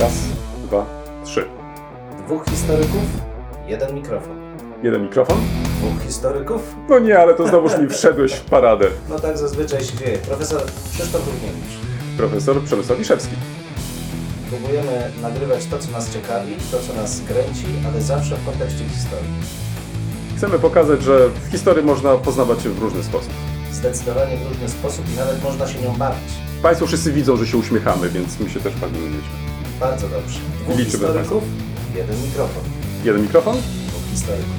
Raz, dwa, trzy. Dwóch historyków, jeden mikrofon. Jeden mikrofon? Dwóch historyków? No nie, ale to znowuż mi wszedłeś w paradę. No tak zazwyczaj się dzieje. Profesor Krzysztof Równiewicz. Profesor Przemysław Wiszewski. Próbujemy nagrywać to, co nas ciekawi, to, co nas kręci, ale zawsze w kontekście historii. Chcemy pokazać, że w historii można poznawać się w różny sposób. Zdecydowanie w różny sposób i nawet można się nią bawić. Państwo wszyscy widzą, że się uśmiechamy, więc my się też bawimy dziećmi. Bardzo dobrze. Dwóch Liczymy historyków, jeden mikrofon. Jeden mikrofon? Dwóch historyków.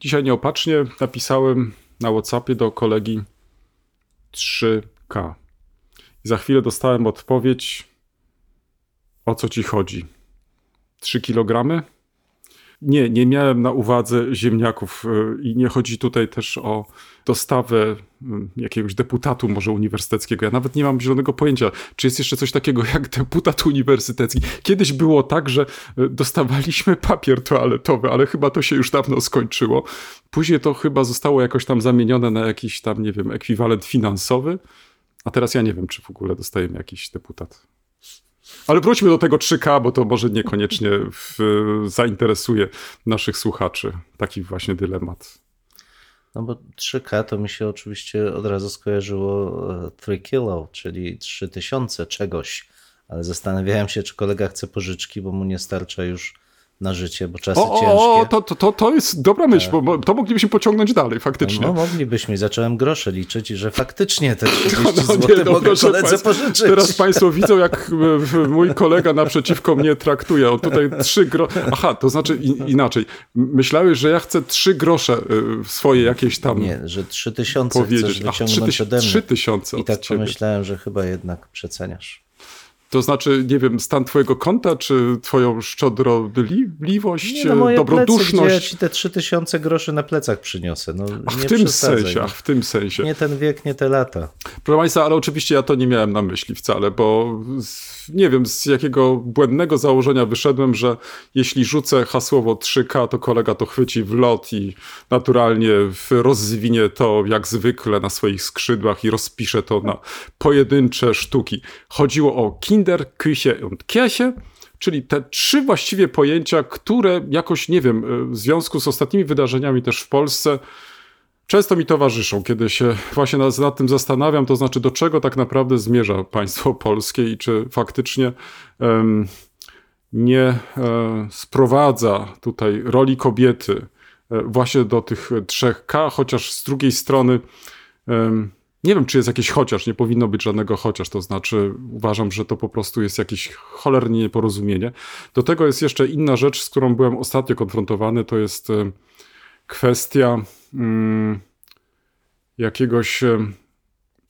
Dzisiaj nieopatrznie napisałem na Whatsappie do kolegi 3K. I za chwilę dostałem odpowiedź, o co ci chodzi. 3 kilogramy? Nie, nie miałem na uwadze ziemniaków y, i nie chodzi tutaj też o dostawę jakiegoś deputatu może uniwersyteckiego. Ja nawet nie mam zielonego pojęcia, czy jest jeszcze coś takiego jak deputat uniwersytecki. Kiedyś było tak, że y, dostawaliśmy papier toaletowy, ale chyba to się już dawno skończyło. Później to chyba zostało jakoś tam zamienione na jakiś tam, nie wiem, ekwiwalent finansowy. A teraz ja nie wiem, czy w ogóle dostajemy jakiś deputat. Ale wróćmy do tego 3K, bo to może niekoniecznie w, zainteresuje naszych słuchaczy. Taki właśnie dylemat. No bo 3K to mi się oczywiście od razu skojarzyło e, 3 kilo, czyli 3000 czegoś. Ale zastanawiałem się, czy kolega chce pożyczki, bo mu nie starcza już na życie, bo czasy O, ciężkie. o, o to, to, to, jest dobra myśl, bo- bo to moglibyśmy pociągnąć dalej faktycznie. No moglibyśmy, zacząłem grosze liczyć i że faktycznie te 30 No, no, zł nie, no, mogę koledze państwa, pożyczyć. Teraz Państwo widzą, jak e, mój kolega naprzeciwko mnie traktuje. On tutaj trzy grosze. Aha, to znaczy inaczej. Myślałeś, że ja chcę trzy grosze e, swoje jakieś tam Nie, że 3000 chcesz powiedzieć. Ach, wyciągnąć ode mnie. trzy tysiące I tak pomyślałem, że chyba jednak przeceniasz. To znaczy, nie wiem, stan twojego konta, czy twoją szczodrobliwość, no moje plecy, ja dobroduszność. ci te 3000 groszy na plecach przyniosę. No, Ach, w tym sensie, no. ach, w tym sensie. Nie ten wiek, nie te lata. Proszę Państwa, ale oczywiście ja to nie miałem na myśli wcale, bo z, nie wiem z jakiego błędnego założenia wyszedłem, że jeśli rzucę hasłowo 3K, to kolega to chwyci w lot i naturalnie rozwinie to jak zwykle na swoich skrzydłach i rozpisze to na pojedyncze sztuki. Chodziło o Kinder, Küche und Kirche, czyli te trzy właściwie pojęcia, które jakoś, nie wiem, w związku z ostatnimi wydarzeniami też w Polsce często mi towarzyszą, kiedy się właśnie nad, nad tym zastanawiam, to znaczy do czego tak naprawdę zmierza państwo polskie i czy faktycznie em, nie e, sprowadza tutaj roli kobiety e, właśnie do tych trzech K, chociaż z drugiej strony em, nie wiem, czy jest jakieś chociaż, nie powinno być żadnego chociaż, to znaczy uważam, że to po prostu jest jakieś cholernie nieporozumienie. Do tego jest jeszcze inna rzecz, z którą byłem ostatnio konfrontowany, to jest kwestia mm, jakiegoś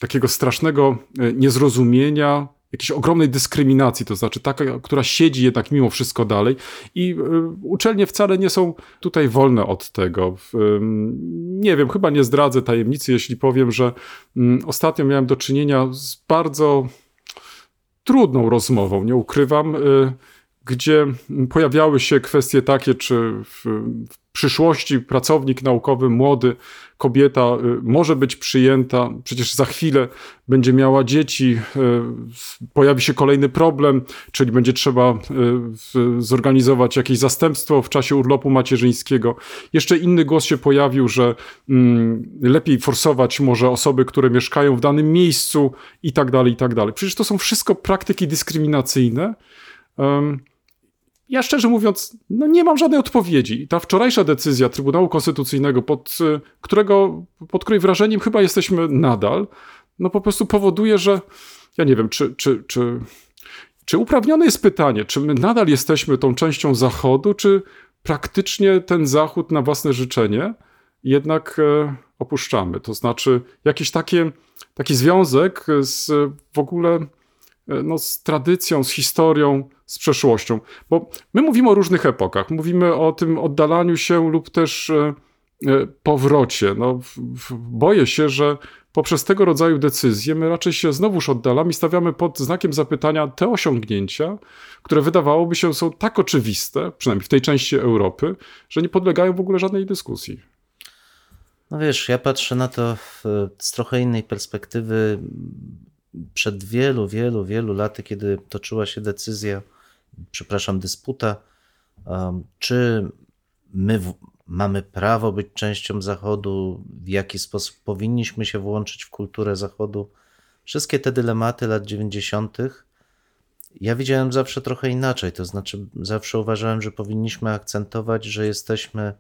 takiego strasznego e, niezrozumienia, jakiejś ogromnej dyskryminacji, to znaczy taka, która siedzi jednak mimo wszystko dalej i e, uczelnie wcale nie są tutaj wolne od tego. Nie wiem, chyba nie zdradzę tajemnicy, jeśli powiem, że ostatnio miałem do czynienia z bardzo trudną rozmową, nie ukrywam, y, gdzie pojawiały się kwestie takie, czy w, w przyszłości pracownik naukowy, młody, kobieta y, może być przyjęta, przecież za chwilę będzie miała dzieci, y, pojawi się kolejny problem, czyli będzie trzeba y, zorganizować jakieś zastępstwo w czasie urlopu macierzyńskiego. Jeszcze inny głos się pojawił, że mm, lepiej forsować może osoby, które mieszkają w danym miejscu i tak dalej, i tak dalej. Przecież to są wszystko praktyki dyskryminacyjne. Ja szczerze mówiąc, no nie mam żadnej odpowiedzi. I ta wczorajsza decyzja Trybunału Konstytucyjnego, pod, y, którego, pod której wrażeniem chyba jesteśmy nadal, no po prostu powoduje, że ja nie wiem, czy, czy, czy, czy uprawnione jest pytanie, czy my nadal jesteśmy tą częścią Zachodu, czy praktycznie ten Zachód na własne życzenie jednak e, opuszczamy. To znaczy jakiś takie, taki związek z w ogóle no, z tradycją, z historią, z przeszłością. Bo my mówimy o różnych epokach. Mówimy o tym oddalaniu się lub też e, e, powrocie. No, boję się, że poprzez tego rodzaju decyzje my raczej się znowuż oddalamy i stawiamy pod znakiem zapytania te osiągnięcia, które wydawałoby się są tak oczywiste, przynajmniej w tej części Europy, że nie podlegają w ogóle żadnej dyskusji. No wiesz, ja patrzę na to z trochę innej perspektywy. Przed wielu, wielu, wielu laty, kiedy toczyła się decyzja, przepraszam, dysputa, um, czy my mamy prawo być częścią Zachodu, w jaki sposób powinniśmy się włączyć w kulturę Zachodu. Wszystkie te dylematy lat 90. ja widziałem zawsze trochę inaczej. To znaczy, zawsze uważałem, że powinniśmy akcentować, że jesteśmy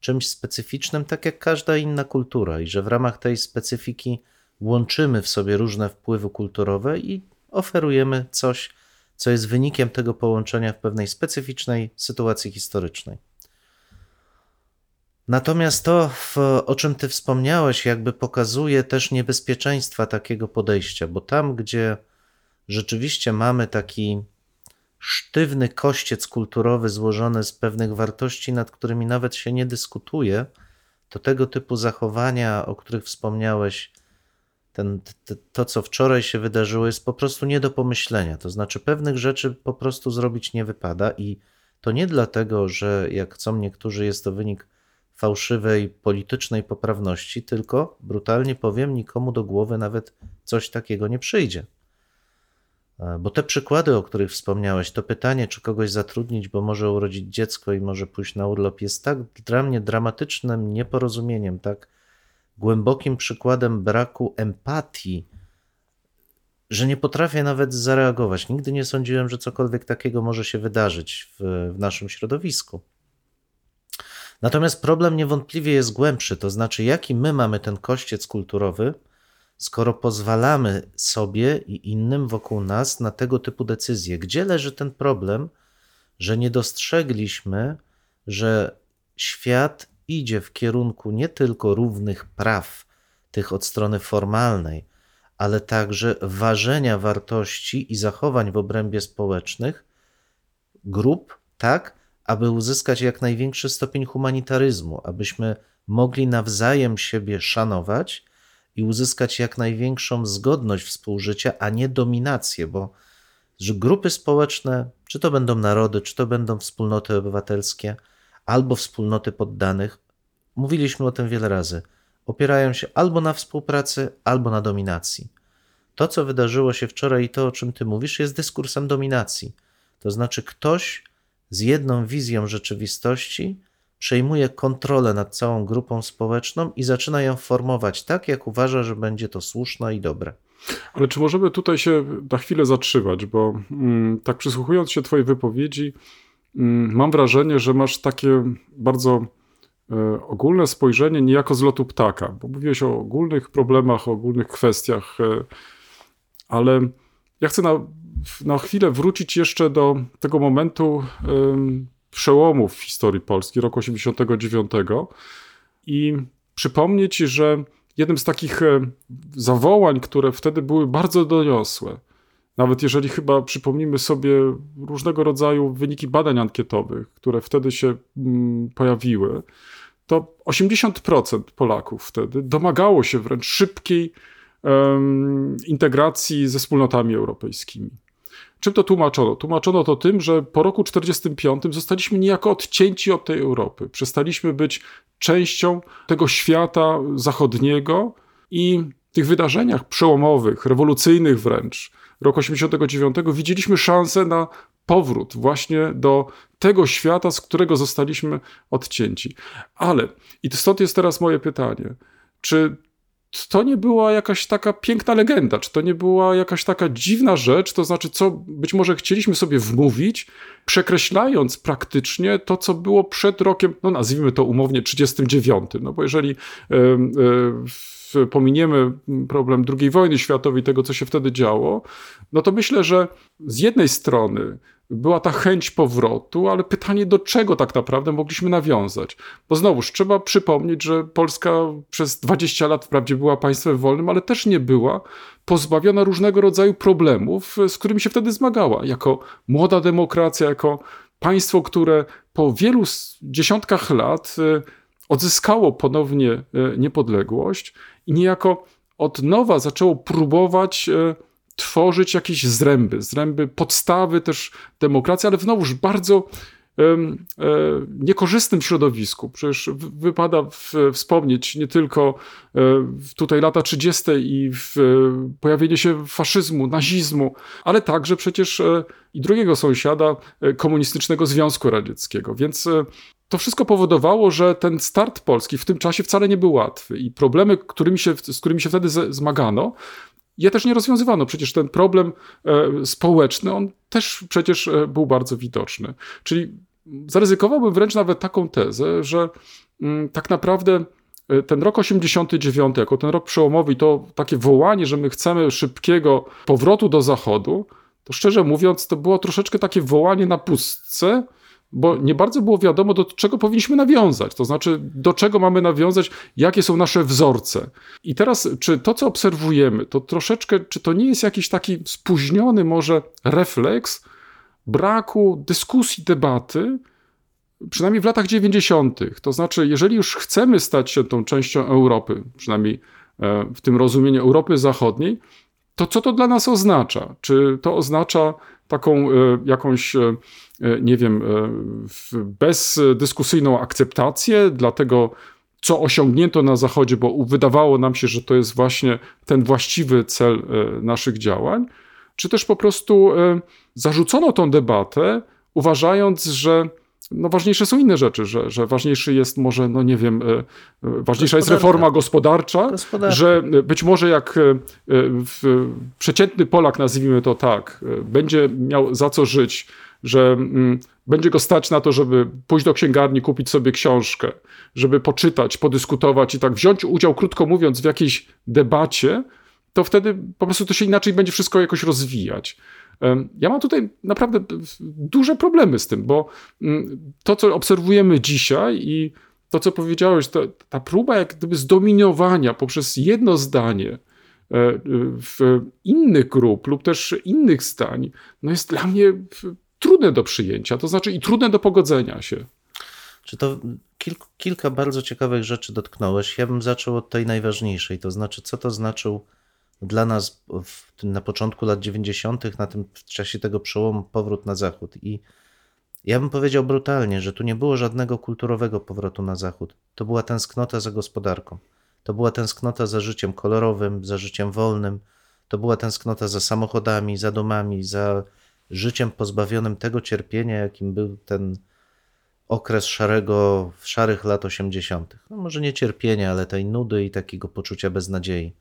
czymś specyficznym, tak jak każda inna kultura, i że w ramach tej specyfiki łączymy w sobie różne wpływy kulturowe i oferujemy coś, co jest wynikiem tego połączenia w pewnej specyficznej sytuacji historycznej. Natomiast to, o czym Ty wspomniałeś, jakby pokazuje też niebezpieczeństwa takiego podejścia, bo tam, gdzie rzeczywiście mamy taki sztywny kościec kulturowy złożony z pewnych wartości, nad którymi nawet się nie dyskutuje, to tego typu zachowania, o których wspomniałeś, ten, to, to, co wczoraj się wydarzyło, jest po prostu nie do pomyślenia. To znaczy, pewnych rzeczy po prostu zrobić nie wypada, i to nie dlatego, że jak chcą niektórzy, jest to wynik fałszywej politycznej poprawności, tylko brutalnie powiem, nikomu do głowy nawet coś takiego nie przyjdzie. Bo te przykłady, o których wspomniałeś, to pytanie, czy kogoś zatrudnić, bo może urodzić dziecko i może pójść na urlop, jest tak dla mnie dramatycznym nieporozumieniem, tak głębokim przykładem braku empatii, że nie potrafię nawet zareagować. Nigdy nie sądziłem, że cokolwiek takiego może się wydarzyć w, w naszym środowisku. Natomiast problem niewątpliwie jest głębszy, to znaczy, jaki my mamy ten kościec kulturowy, skoro pozwalamy sobie i innym wokół nas na tego typu decyzje. Gdzie leży ten problem, że nie dostrzegliśmy, że świat idzie w kierunku nie tylko równych praw, tych od strony formalnej, ale także ważenia wartości i zachowań w obrębie społecznych grup, tak, aby uzyskać jak największy stopień humanitaryzmu, abyśmy mogli nawzajem siebie szanować i uzyskać jak największą zgodność współżycia, a nie dominację, bo że grupy społeczne, czy to będą narody, czy to będą wspólnoty obywatelskie, albo wspólnoty poddanych, mówiliśmy o tym wiele razy, opierają się albo na współpracy, albo na dominacji. To, co wydarzyło się wczoraj i to, o czym ty mówisz, jest dyskursem dominacji. To znaczy, ktoś z jedną wizją rzeczywistości przejmuje kontrolę nad całą grupą społeczną i zaczyna ją formować tak, jak uważa, że będzie to słuszne i dobre. Ale czy możemy tutaj się na chwilę zatrzymać, bo mm, tak przysłuchując się Twojej wypowiedzi, mam wrażenie, że masz takie bardzo e, ogólne spojrzenie niejako z lotu ptaka, bo mówiłeś o ogólnych problemach, o ogólnych kwestiach, e, ale ja chcę na na chwilę wrócić jeszcze do tego momentu przełomu w historii Polski, roku 89 i przypomnieć, że jednym z takich e, zawołań, które wtedy były bardzo doniosłe, nawet jeżeli chyba przypomnimy sobie różnego rodzaju wyniki badań ankietowych, które wtedy się mm, pojawiły, to 80% Polaków wtedy domagało się wręcz szybkiej um, integracji ze wspólnotami europejskimi. Czym to tłumaczono? Tłumaczono to tym, że po roku 1945 zostaliśmy niejako odcięci od tej Europy. Przestaliśmy być częścią tego świata zachodniego i w tych wydarzeniach przełomowych, rewolucyjnych wręcz, roku 1989 widzieliśmy szansę na powrót właśnie do tego świata, z którego zostaliśmy odcięci. Ale, i stąd jest teraz moje pytanie, czy to nie była jakaś taka piękna legenda, czy to nie była jakaś taka dziwna rzecz, to znaczy, co być może chcieliśmy sobie wmówić, przekreślając praktycznie to, co było przed rokiem, no nazwijmy to umownie 39. No bo jeżeli y, y, pominiemy problem II wojny światowej, tego, co się wtedy działo, no to myślę, że z jednej strony była ta chęć powrotu, ale pytanie, do czego tak naprawdę mogliśmy nawiązać? Bo znowuż trzeba przypomnieć, że Polska przez 20 lat wprawdzie była państwem wolnym, ale też nie była pozbawiona różnego rodzaju problemów, z którymi się wtedy zmagała. Jako młoda demokracja, jako państwo, które po wielu dziesiątkach lat e, odzyskało ponownie e, niepodległość i niejako od nowa zaczęło próbować e, tworzyć jakieś zręby, zręby, podstawy też demokracji, ale znowuż bardzo e, niekorzystnym środowisku. Przecież wypada wspomnieć nie tylko tutaj lata 30. i pojawienie się faszyzmu, nazizmu, ale także przecież i drugiego sąsiada komunistycznego Związku Radzieckiego. Więc to wszystko powodowało, że ten start Polski w tym czasie wcale nie był łatwy i problemy, którymi się, z którymi się wtedy zmagano, je też nie rozwiązywano. Przecież ten problem e, społeczny, on też przecież e, był bardzo widoczny. Czyli zaryzykowałbym wręcz nawet taką tezę, że mm, tak naprawdę e, ten rok 89 jako ten rok przełomowy to takie wołanie, że my chcemy szybkiego powrotu do Zachodu, to szczerze mówiąc to było troszeczkę takie wołanie na pustce, bo nie bardzo było wiadomo, do czego powinniśmy nawiązać. To znaczy, do czego mamy nawiązać, jakie są nasze wzorce. I teraz, czy to, co obserwujemy, to troszeczkę, czy to nie jest jakiś taki spóźniony może refleks braku dyskusji, debaty, przynajmniej w latach 90. To znaczy, jeżeli już chcemy stać się tą częścią Europy, przynajmniej e, w tym rozumieniu Europy Zachodniej, to co to dla nas oznacza? Czy to oznacza taką e, jakąś, e, e, nie wiem, bezdyskusyjną akceptację dla tego, co osiągnięto na Zachodzie, bo wydawało nam się, że to jest właśnie ten właściwy cel naszych działań, czy też po prostu zarzucono tą debatę, uważając, że no ważniejsze są inne rzeczy, że, że ważniejszy jest może, no nie wiem, e, e, ważniejsza jest reforma gospodarcza, Gospodarka. że być może jak e, przeciętny Polak, nazwijmy to tak, e, będzie miał za co żyć, że mm, będzie go stać na to, żeby pójść do księgarni, kupić sobie książkę, żeby poczytać, podyskutować i tak wziąć udział, krótko mówiąc, w jakiejś debacie, to wtedy po prostu to się inaczej będzie wszystko jakoś rozwijać. Ja mam tutaj naprawdę duże problemy z tym, bo mm, to, co obserwujemy dzisiaj i to, co powiedziałeś, to, ta próba jak gdyby zdominowania poprzez jedno zdanie e, w innych grup lub też innych zdań, no jest dla mnie trudne do przyjęcia, to znaczy i trudne do pogodzenia się. Czy to kilk, kilka bardzo ciekawych rzeczy dotknąłeś. Ja bym zaczął od tej najważniejszej, to znaczy, co to znaczył dla nas w, na początku lat 90., na tym w czasie tego przełomu powrót na zachód. I ja bym powiedział brutalnie, że tu nie było żadnego kulturowego powrotu na zachód. To była tęsknota za gospodarką. To była tęsknota za życiem kolorowym, za życiem wolnym. To była tęsknota za samochodami, za domami, za życiem pozbawionym tego cierpienia, jakim był ten okres szarego, szarych lat 80. No może nie cierpienia, ale tej nudy i takiego poczucia beznadziei.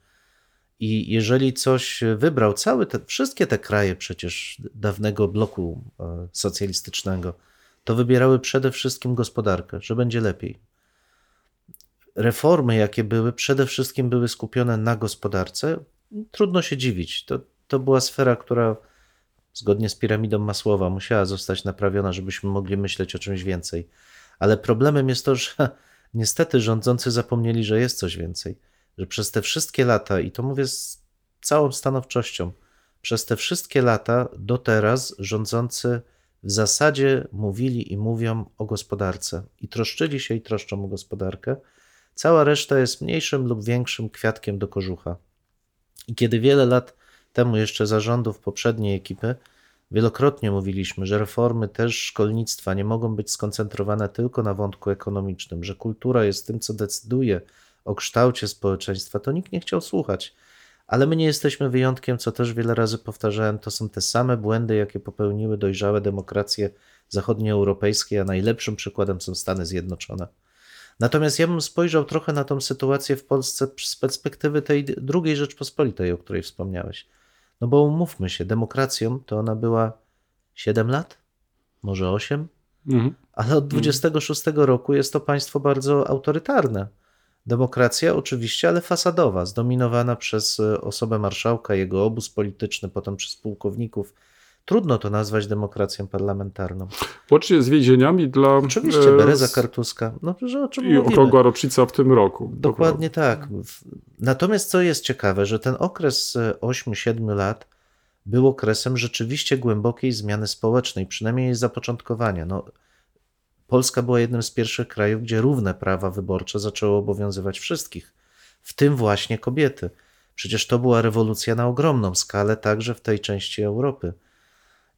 I jeżeli coś wybrał, całe te, wszystkie te kraje przecież dawnego bloku e, socjalistycznego, to wybierały przede wszystkim gospodarkę, że będzie lepiej. Reformy, jakie były, przede wszystkim były skupione na gospodarce. Trudno się dziwić. To, to była sfera, która zgodnie z piramidą Masłowa musiała zostać naprawiona, żebyśmy mogli myśleć o czymś więcej. Ale problemem jest to, że niestety rządzący zapomnieli, że jest coś więcej. Że przez te wszystkie lata, i to mówię z całą stanowczością, przez te wszystkie lata do teraz rządzący w zasadzie mówili i mówią o gospodarce i troszczyli się i troszczą o gospodarkę. Cała reszta jest mniejszym lub większym kwiatkiem do kożucha. I kiedy wiele lat temu jeszcze zarządów poprzedniej ekipy wielokrotnie mówiliśmy, że reformy też szkolnictwa nie mogą być skoncentrowane tylko na wątku ekonomicznym, że kultura jest tym, co decyduje o kształcie społeczeństwa, to nikt nie chciał słuchać. Ale my nie jesteśmy wyjątkiem, co też wiele razy powtarzałem, to są te same błędy, jakie popełniły dojrzałe demokracje zachodnioeuropejskie, a najlepszym przykładem są Stany Zjednoczone. Natomiast ja bym spojrzał trochę na tą sytuację w Polsce z perspektywy tej drugiej Rzeczpospolitej, o której wspomniałeś. No bo umówmy się, demokracją to ona była 7 lat, może 8, Mhm. ale od 26 roku jest to państwo bardzo autorytarne. Demokracja oczywiście, ale fasadowa, zdominowana przez e, osobę marszałka, jego obóz polityczny, potem przez pułkowników. Trudno to nazwać demokracją parlamentarną. Łącznie z więzieniami dla... Oczywiście, e, Bereza Kartuska. No, że o czym I mówimy? okrągła rocznica w tym roku. Dokładnie tak. Natomiast co jest ciekawe, że ten okres e, 8-7 lat był okresem rzeczywiście głębokiej zmiany społecznej, przynajmniej jej zapoczątkowania. No, Polska była jednym z pierwszych krajów, gdzie równe prawa wyborcze zaczęły obowiązywać wszystkich, w tym właśnie kobiety. Przecież to była rewolucja na ogromną skalę, także w tej części Europy.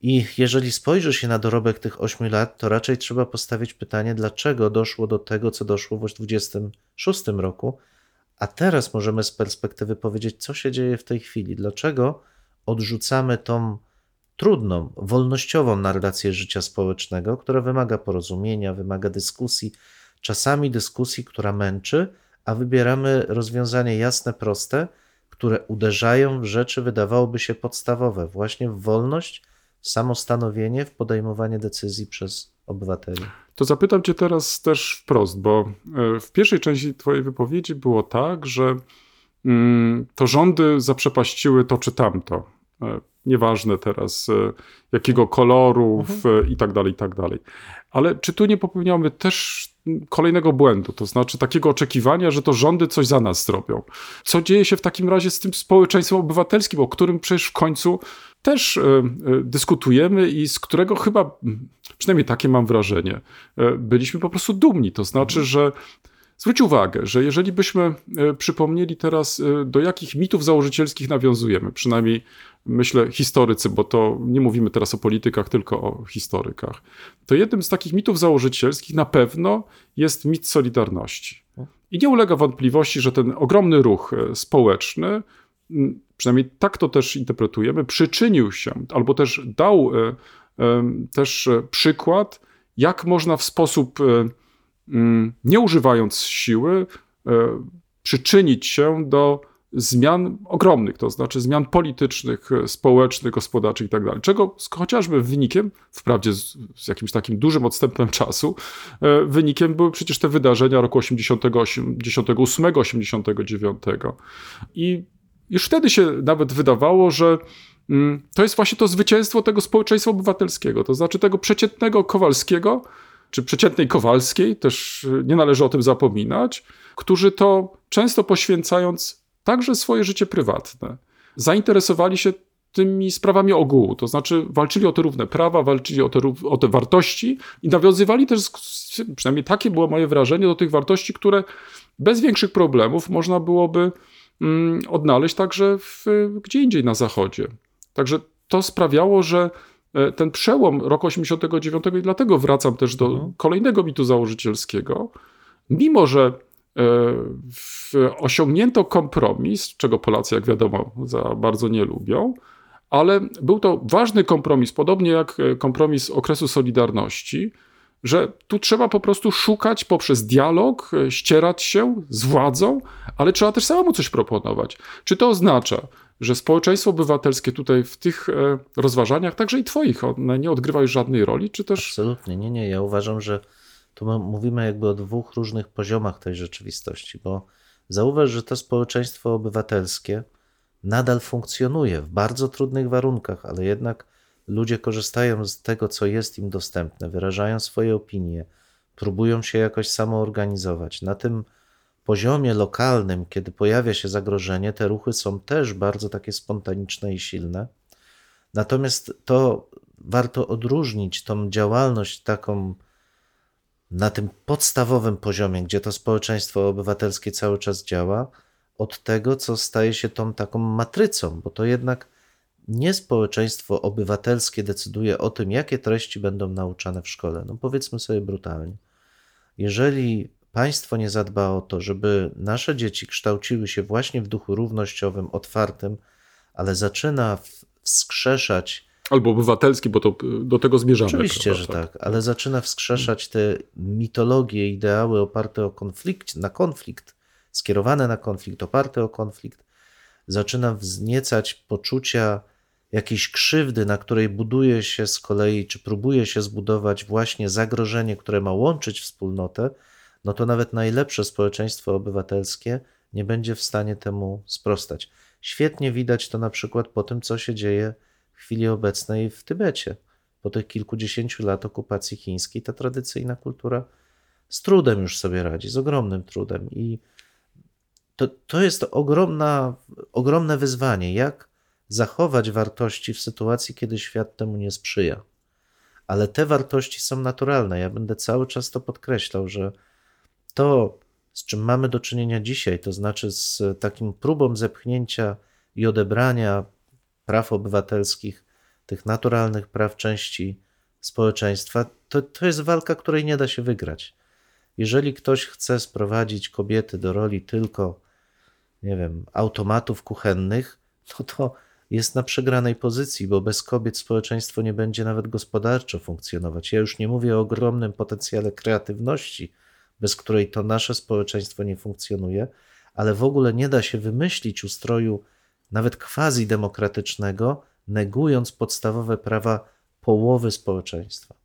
I jeżeli spojrzy się na dorobek tych 8 lat, to raczej trzeba postawić pytanie, dlaczego doszło do tego, co doszło w 26 roku, a teraz możemy z perspektywy powiedzieć, co się dzieje w tej chwili, dlaczego odrzucamy tą trudną, wolnościową narrację życia społecznego, która wymaga porozumienia, wymaga dyskusji, czasami dyskusji, która męczy, a wybieramy rozwiązanie jasne, proste, które uderzają w rzeczy, wydawałoby się podstawowe, właśnie w wolność, w samostanowienie, w podejmowanie decyzji przez obywateli. To zapytam Cię teraz też wprost, bo e, w pierwszej części Twojej wypowiedzi było tak, że mm, to rządy zaprzepaściły to czy tamto. Nieważne teraz e, jakiego koloru w, i tak dalej, i tak dalej. Ale czy tu nie popełniamy też kolejnego błędu, to znaczy takiego oczekiwania, że to rządy coś za nas zrobią? Co dzieje się w takim razie z tym społeczeństwem obywatelskim, o którym przecież w końcu też e, e, dyskutujemy i z którego chyba, przynajmniej takie mam wrażenie, byliśmy po prostu dumni. To znaczy, że Zwróć uwagę, że jeżeli byśmy e, przypomnieli teraz, e, do jakich mitów założycielskich nawiązujemy, przynajmniej myślę historycy, bo to nie mówimy teraz o politykach, tylko o historykach, to jednym z takich mitów założycielskich na pewno jest mit Solidarności. I nie ulega wątpliwości, że ten ogromny ruch e, społeczny, przynajmniej tak to też interpretujemy, przyczynił się albo też dał też przykład, jak można w sposób nie używając siły, e, przyczynić się do zmian ogromnych, to znaczy zmian politycznych, e, społecznych, gospodarczych itd. Czego sk- chociażby wynikiem, wprawdzie z, z jakimś takim dużym odstępem czasu, e, wynikiem były przecież te wydarzenia roku 88, 88, 89. I już wtedy się nawet wydawało, że mm, to jest właśnie to zwycięstwo tego społeczeństwa obywatelskiego, to znaczy tego przeciętnego Kowalskiego, czy przeciętnej Kowalskiej, też y, nie należy o tym zapominać, którzy to często poświęcając także swoje życie prywatne, zainteresowali się tymi sprawami ogółu, to znaczy walczyli o te równe prawa, walczyli o te, o te wartości i nawiązywali też, przynajmniej takie było moje wrażenie, do tych wartości, które bez większych problemów można byłoby mm, odnaleźć także w, gdzie indziej na Zachodzie. Także to sprawiało, że ten przełom roku 89 i dlatego wracam też do Mhm. kolejnego mitu założycielskiego, mimo że e, osiągnięto kompromis, czego Polacy, jak wiadomo, za bardzo nie lubią, ale był to ważny kompromis, podobnie jak e, kompromis okresu Solidarności, że tu trzeba po prostu szukać poprzez dialog, e, ścierać się z władzą, ale trzeba też samemu coś proponować. Czy to oznacza, że społeczeństwo obywatelskie tutaj w tych e, rozważaniach, także i twoich, one nie odgrywa już żadnej roli, czy też Absolutnie, nie, nie. Ja uważam, że tu my mówimy jakby o dwóch różnych poziomach tej rzeczywistości, bo zauważ, że to społeczeństwo obywatelskie nadal funkcjonuje w bardzo trudnych warunkach, ale jednak ludzie korzystają z tego, co jest im dostępne, wyrażają swoje opinie, próbują się jakoś samoorganizować. Na tym poziomie lokalnym, kiedy pojawia się zagrożenie, te ruchy są też bardzo takie spontaniczne i silne. Natomiast to warto odróżnić tą działalność taką na tym podstawowym poziomie, gdzie to społeczeństwo obywatelskie cały czas działa, od tego, co staje się tą taką matrycą, bo to jednak nie społeczeństwo obywatelskie decyduje o tym, jakie treści będą nauczane w szkole. No powiedzmy sobie brutalnie. Jeżeli państwo nie zadba o to, żeby nasze dzieci kształciły się właśnie w duchu równościowym, otwartym, ale zaczyna wskrzeszać albo obywatelski, bo to y, do tego zmierzamy. Oczywiście, prawda? że tak, ale zaczyna wskrzeszać te mitologie, ideały oparte o konflikt, na konflikt, skierowane na konflikt, oparte o konflikt, zaczyna wzniecać poczucia jakiejś krzywdy, na której buduje się z kolei, czy próbuje się zbudować właśnie zagrożenie, które ma łączyć wspólnotę, no to nawet najlepsze społeczeństwo obywatelskie nie będzie w stanie temu sprostać. Świetnie widać to na przykład po tym, co się dzieje w chwili obecnej w Tybecie. Po tych kilkudziesięciu lat okupacji chińskiej ta tradycyjna kultura z trudem już sobie radzi, z ogromnym trudem. I to, to jest ogromna, ogromne wyzwanie, jak zachować wartości w sytuacji, kiedy świat temu nie sprzyja. Ale te wartości są naturalne. Ja będę cały czas to podkreślał, że to, z czym mamy do czynienia dzisiaj, to znaczy z takim próbą zepchnięcia i odebrania praw obywatelskich tych naturalnych praw części społeczeństwa, to, to jest walka, której nie da się wygrać. Jeżeli ktoś chce sprowadzić kobiety do roli tylko, nie wiem, automatów kuchennych, no to jest na przegranej pozycji, bo bez kobiet społeczeństwo nie będzie nawet gospodarczo funkcjonować. Ja już nie mówię o ogromnym potencjale kreatywności, bez której to nasze społeczeństwo nie funkcjonuje, ale w ogóle nie da się wymyślić ustroju nawet quasi demokratycznego, negując podstawowe prawa połowy społeczeństwa.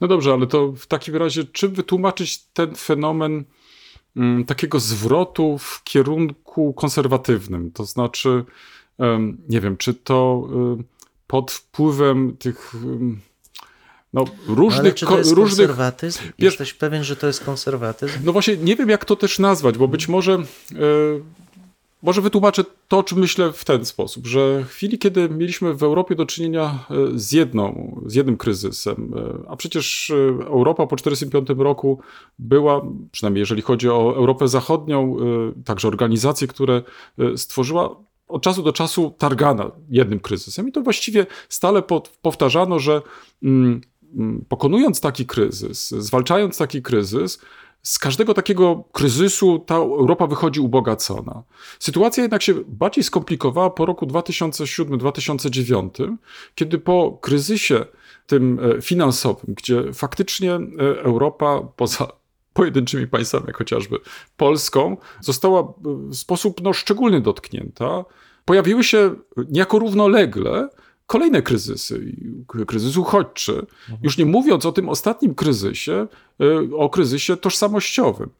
No dobrze, ale to w takim razie, czym wytłumaczyć ten fenomen mm, takiego zwrotu w kierunku konserwatywnym? To znaczy, em, nie wiem, czy to y, pod wpływem tych ym, no, No różnych. ale czy to jest różnych konserwatyzm? Wiesz- Jesteś pewien, że to jest konserwatyzm? no właśnie, nie wiem jak to też nazwać, bo być może. y, może wytłumaczę to, o czym myślę w ten sposób, że w chwili, kiedy mieliśmy w Europie do czynienia e, z, jedną, z jednym kryzysem, e, a przecież e, Europa po 1945 roku była, przynajmniej jeżeli chodzi o Europę Zachodnią, e, także organizacje, które e, stworzyła, od czasu do czasu targana jednym kryzysem. I to właściwie stale powtarzano, że mm, pokonując taki kryzys, zwalczając taki kryzys, z każdego takiego kryzysu ta Europa wychodzi ubogacona. Sytuacja jednak się bardziej skomplikowała po roku 2007-2009, kiedy po kryzysie tym e, finansowym, gdzie faktycznie e, Europa poza pojedynczymi państwami, jak chociażby Polską, została e, w sposób no, szczególny dotknięta, pojawiły się niejako równolegle kolejne kryzysy, kryzys uchodźczy, już nie mówiąc o tym ostatnim kryzysie, y, o kryzysie tożsamościowym.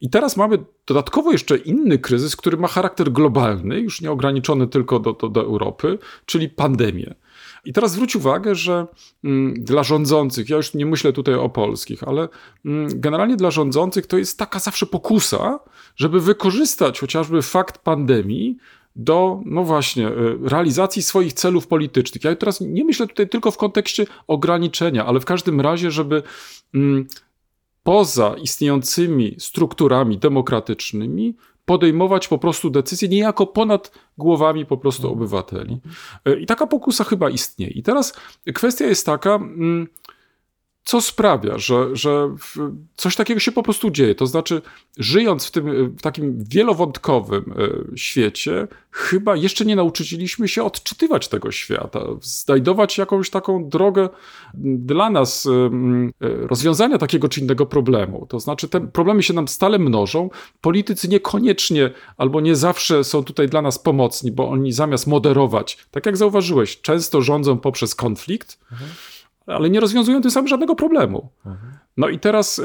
I teraz mamy dodatkowo jeszcze inny kryzys, który ma charakter globalny, już nie ograniczony tylko do, do, do Europy, czyli pandemię. I teraz zwróć uwagę, że mm, dla rządzących, ja już nie myślę tutaj o polskich, ale mm, generalnie dla rządzących to jest taka zawsze pokusa, żeby wykorzystać chociażby fakt pandemii do, no właśnie, y, realizacji swoich celów politycznych. Ja teraz nie myślę tutaj tylko w kontekście ograniczenia, ale w każdym razie, żeby mm, poza istniejącymi strukturami demokratycznymi podejmować po prostu decyzje niejako ponad głowami po prostu obywateli. Y, I taka pokusa chyba istnieje. I teraz kwestia jest taka, mm, co sprawia, że, że coś takiego się po prostu dzieje. To znaczy, żyjąc w tym w takim wielowątkowym e, świecie, chyba jeszcze nie nauczyliśmy się odczytywać tego świata, znajdować jakąś taką drogę dla nas em, e, rozwiązania takiego czy innego problemu. To znaczy, te problemy się nam stale mnożą. Politycy niekoniecznie albo nie zawsze są tutaj dla nas pomocni, bo oni zamiast moderować, tak jak zauważyłeś, często rządzą poprzez konflikt ale nie rozwiązują tym samym żadnego problemu. No i teraz y,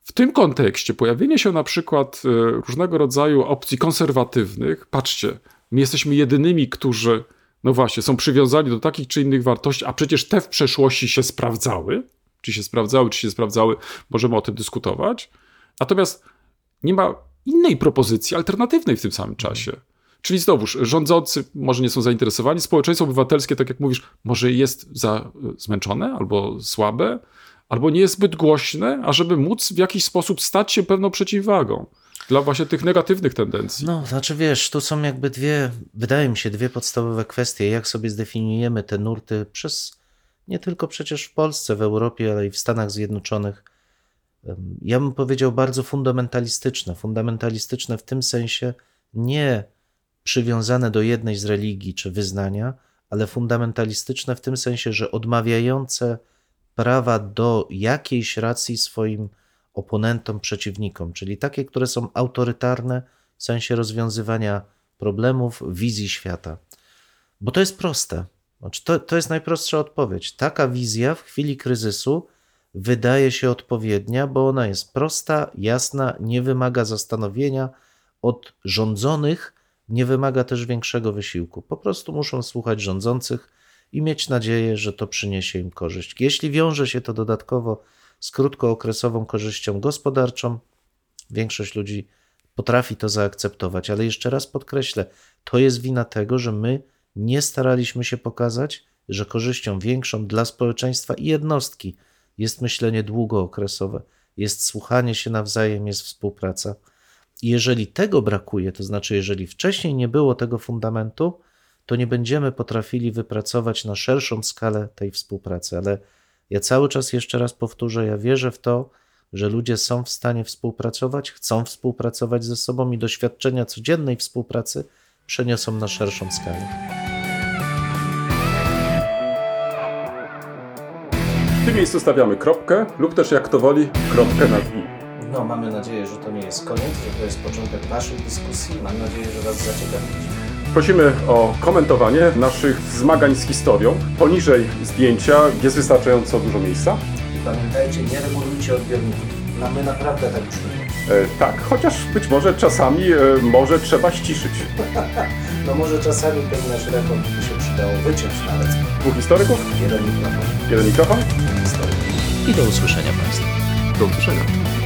w tym kontekście pojawienie się na przykład y, różnego rodzaju opcji konserwatywnych, patrzcie, my jesteśmy jedynymi, którzy, no właśnie, są przywiązani do takich czy innych wartości, a przecież te w przeszłości się sprawdzały. Czy się sprawdzały, czy się sprawdzały, możemy o tym dyskutować. Natomiast nie ma innej propozycji alternatywnej w tym samym czasie. Czyli znowuż, rządzący może nie są zainteresowani, społeczeństwo obywatelskie, tak jak mówisz, może jest za zmęczone albo słabe, albo nie jest zbyt głośne, ażeby móc w jakiś sposób stać się pewną przeciwwagą dla właśnie tych negatywnych tendencji. No, znaczy wiesz, tu są jakby dwie, wydaje mi się, dwie podstawowe kwestie, jak sobie zdefiniujemy te nurty przez, nie tylko przecież w Polsce, w Europie, ale i w Stanach Zjednoczonych. Ja bym powiedział bardzo fundamentalistyczne. Fundamentalistyczne w tym sensie nie przywiązane do jednej z religii czy wyznania, ale fundamentalistyczne w tym sensie, że odmawiające prawa do jakiejś racji swoim oponentom, przeciwnikom, czyli takie, które są autorytarne w sensie rozwiązywania problemów, wizji świata. Bo to jest proste. Znaczy, to, to jest najprostsza odpowiedź. Taka wizja w chwili kryzysu wydaje się odpowiednia, bo ona jest prosta, jasna, nie wymaga zastanowienia od rządzonych, nie wymaga też większego wysiłku. Po prostu muszą słuchać rządzących i mieć nadzieję, że to przyniesie im korzyść. Jeśli wiąże się to dodatkowo z krótkookresową korzyścią gospodarczą, większość ludzi potrafi to zaakceptować, ale jeszcze raz podkreślę, to jest wina tego, że my nie staraliśmy się pokazać, że korzyścią większą dla społeczeństwa i jednostki jest myślenie długookresowe, jest słuchanie się nawzajem, jest współpraca. Jeżeli tego brakuje, to znaczy, jeżeli wcześniej nie było tego fundamentu, to nie będziemy potrafili wypracować na szerszą skalę tej współpracy. Ale ja cały czas jeszcze raz powtórzę, ja wierzę w to, że ludzie są w stanie współpracować, chcą współpracować ze sobą i doświadczenia codziennej współpracy przeniosą na szerszą skalę. W tym miejscu stawiamy kropkę lub też jak to woli, kropkę nad i. No, mamy nadzieję, że to nie jest koniec, że to jest początek naszych dyskusji. Mam nadzieję, że Was zaciekawiliśmy. Prosimy o komentowanie naszych zmagań z historią. Poniżej zdjęcia jest wystarczająco dużo miejsca. I pamiętajcie, nie regulujcie odbiorników. No, my naprawdę tak czujemy. E, tak, chociaż być może czasami e, może trzeba ściszyć. No może czasami ten nasz rekord by się przydało wyciąć nawet. Dwóch historyków, Jeden mikrofon, jeden mikrofon. I do usłyszenia Państwu. Do usłyszenia.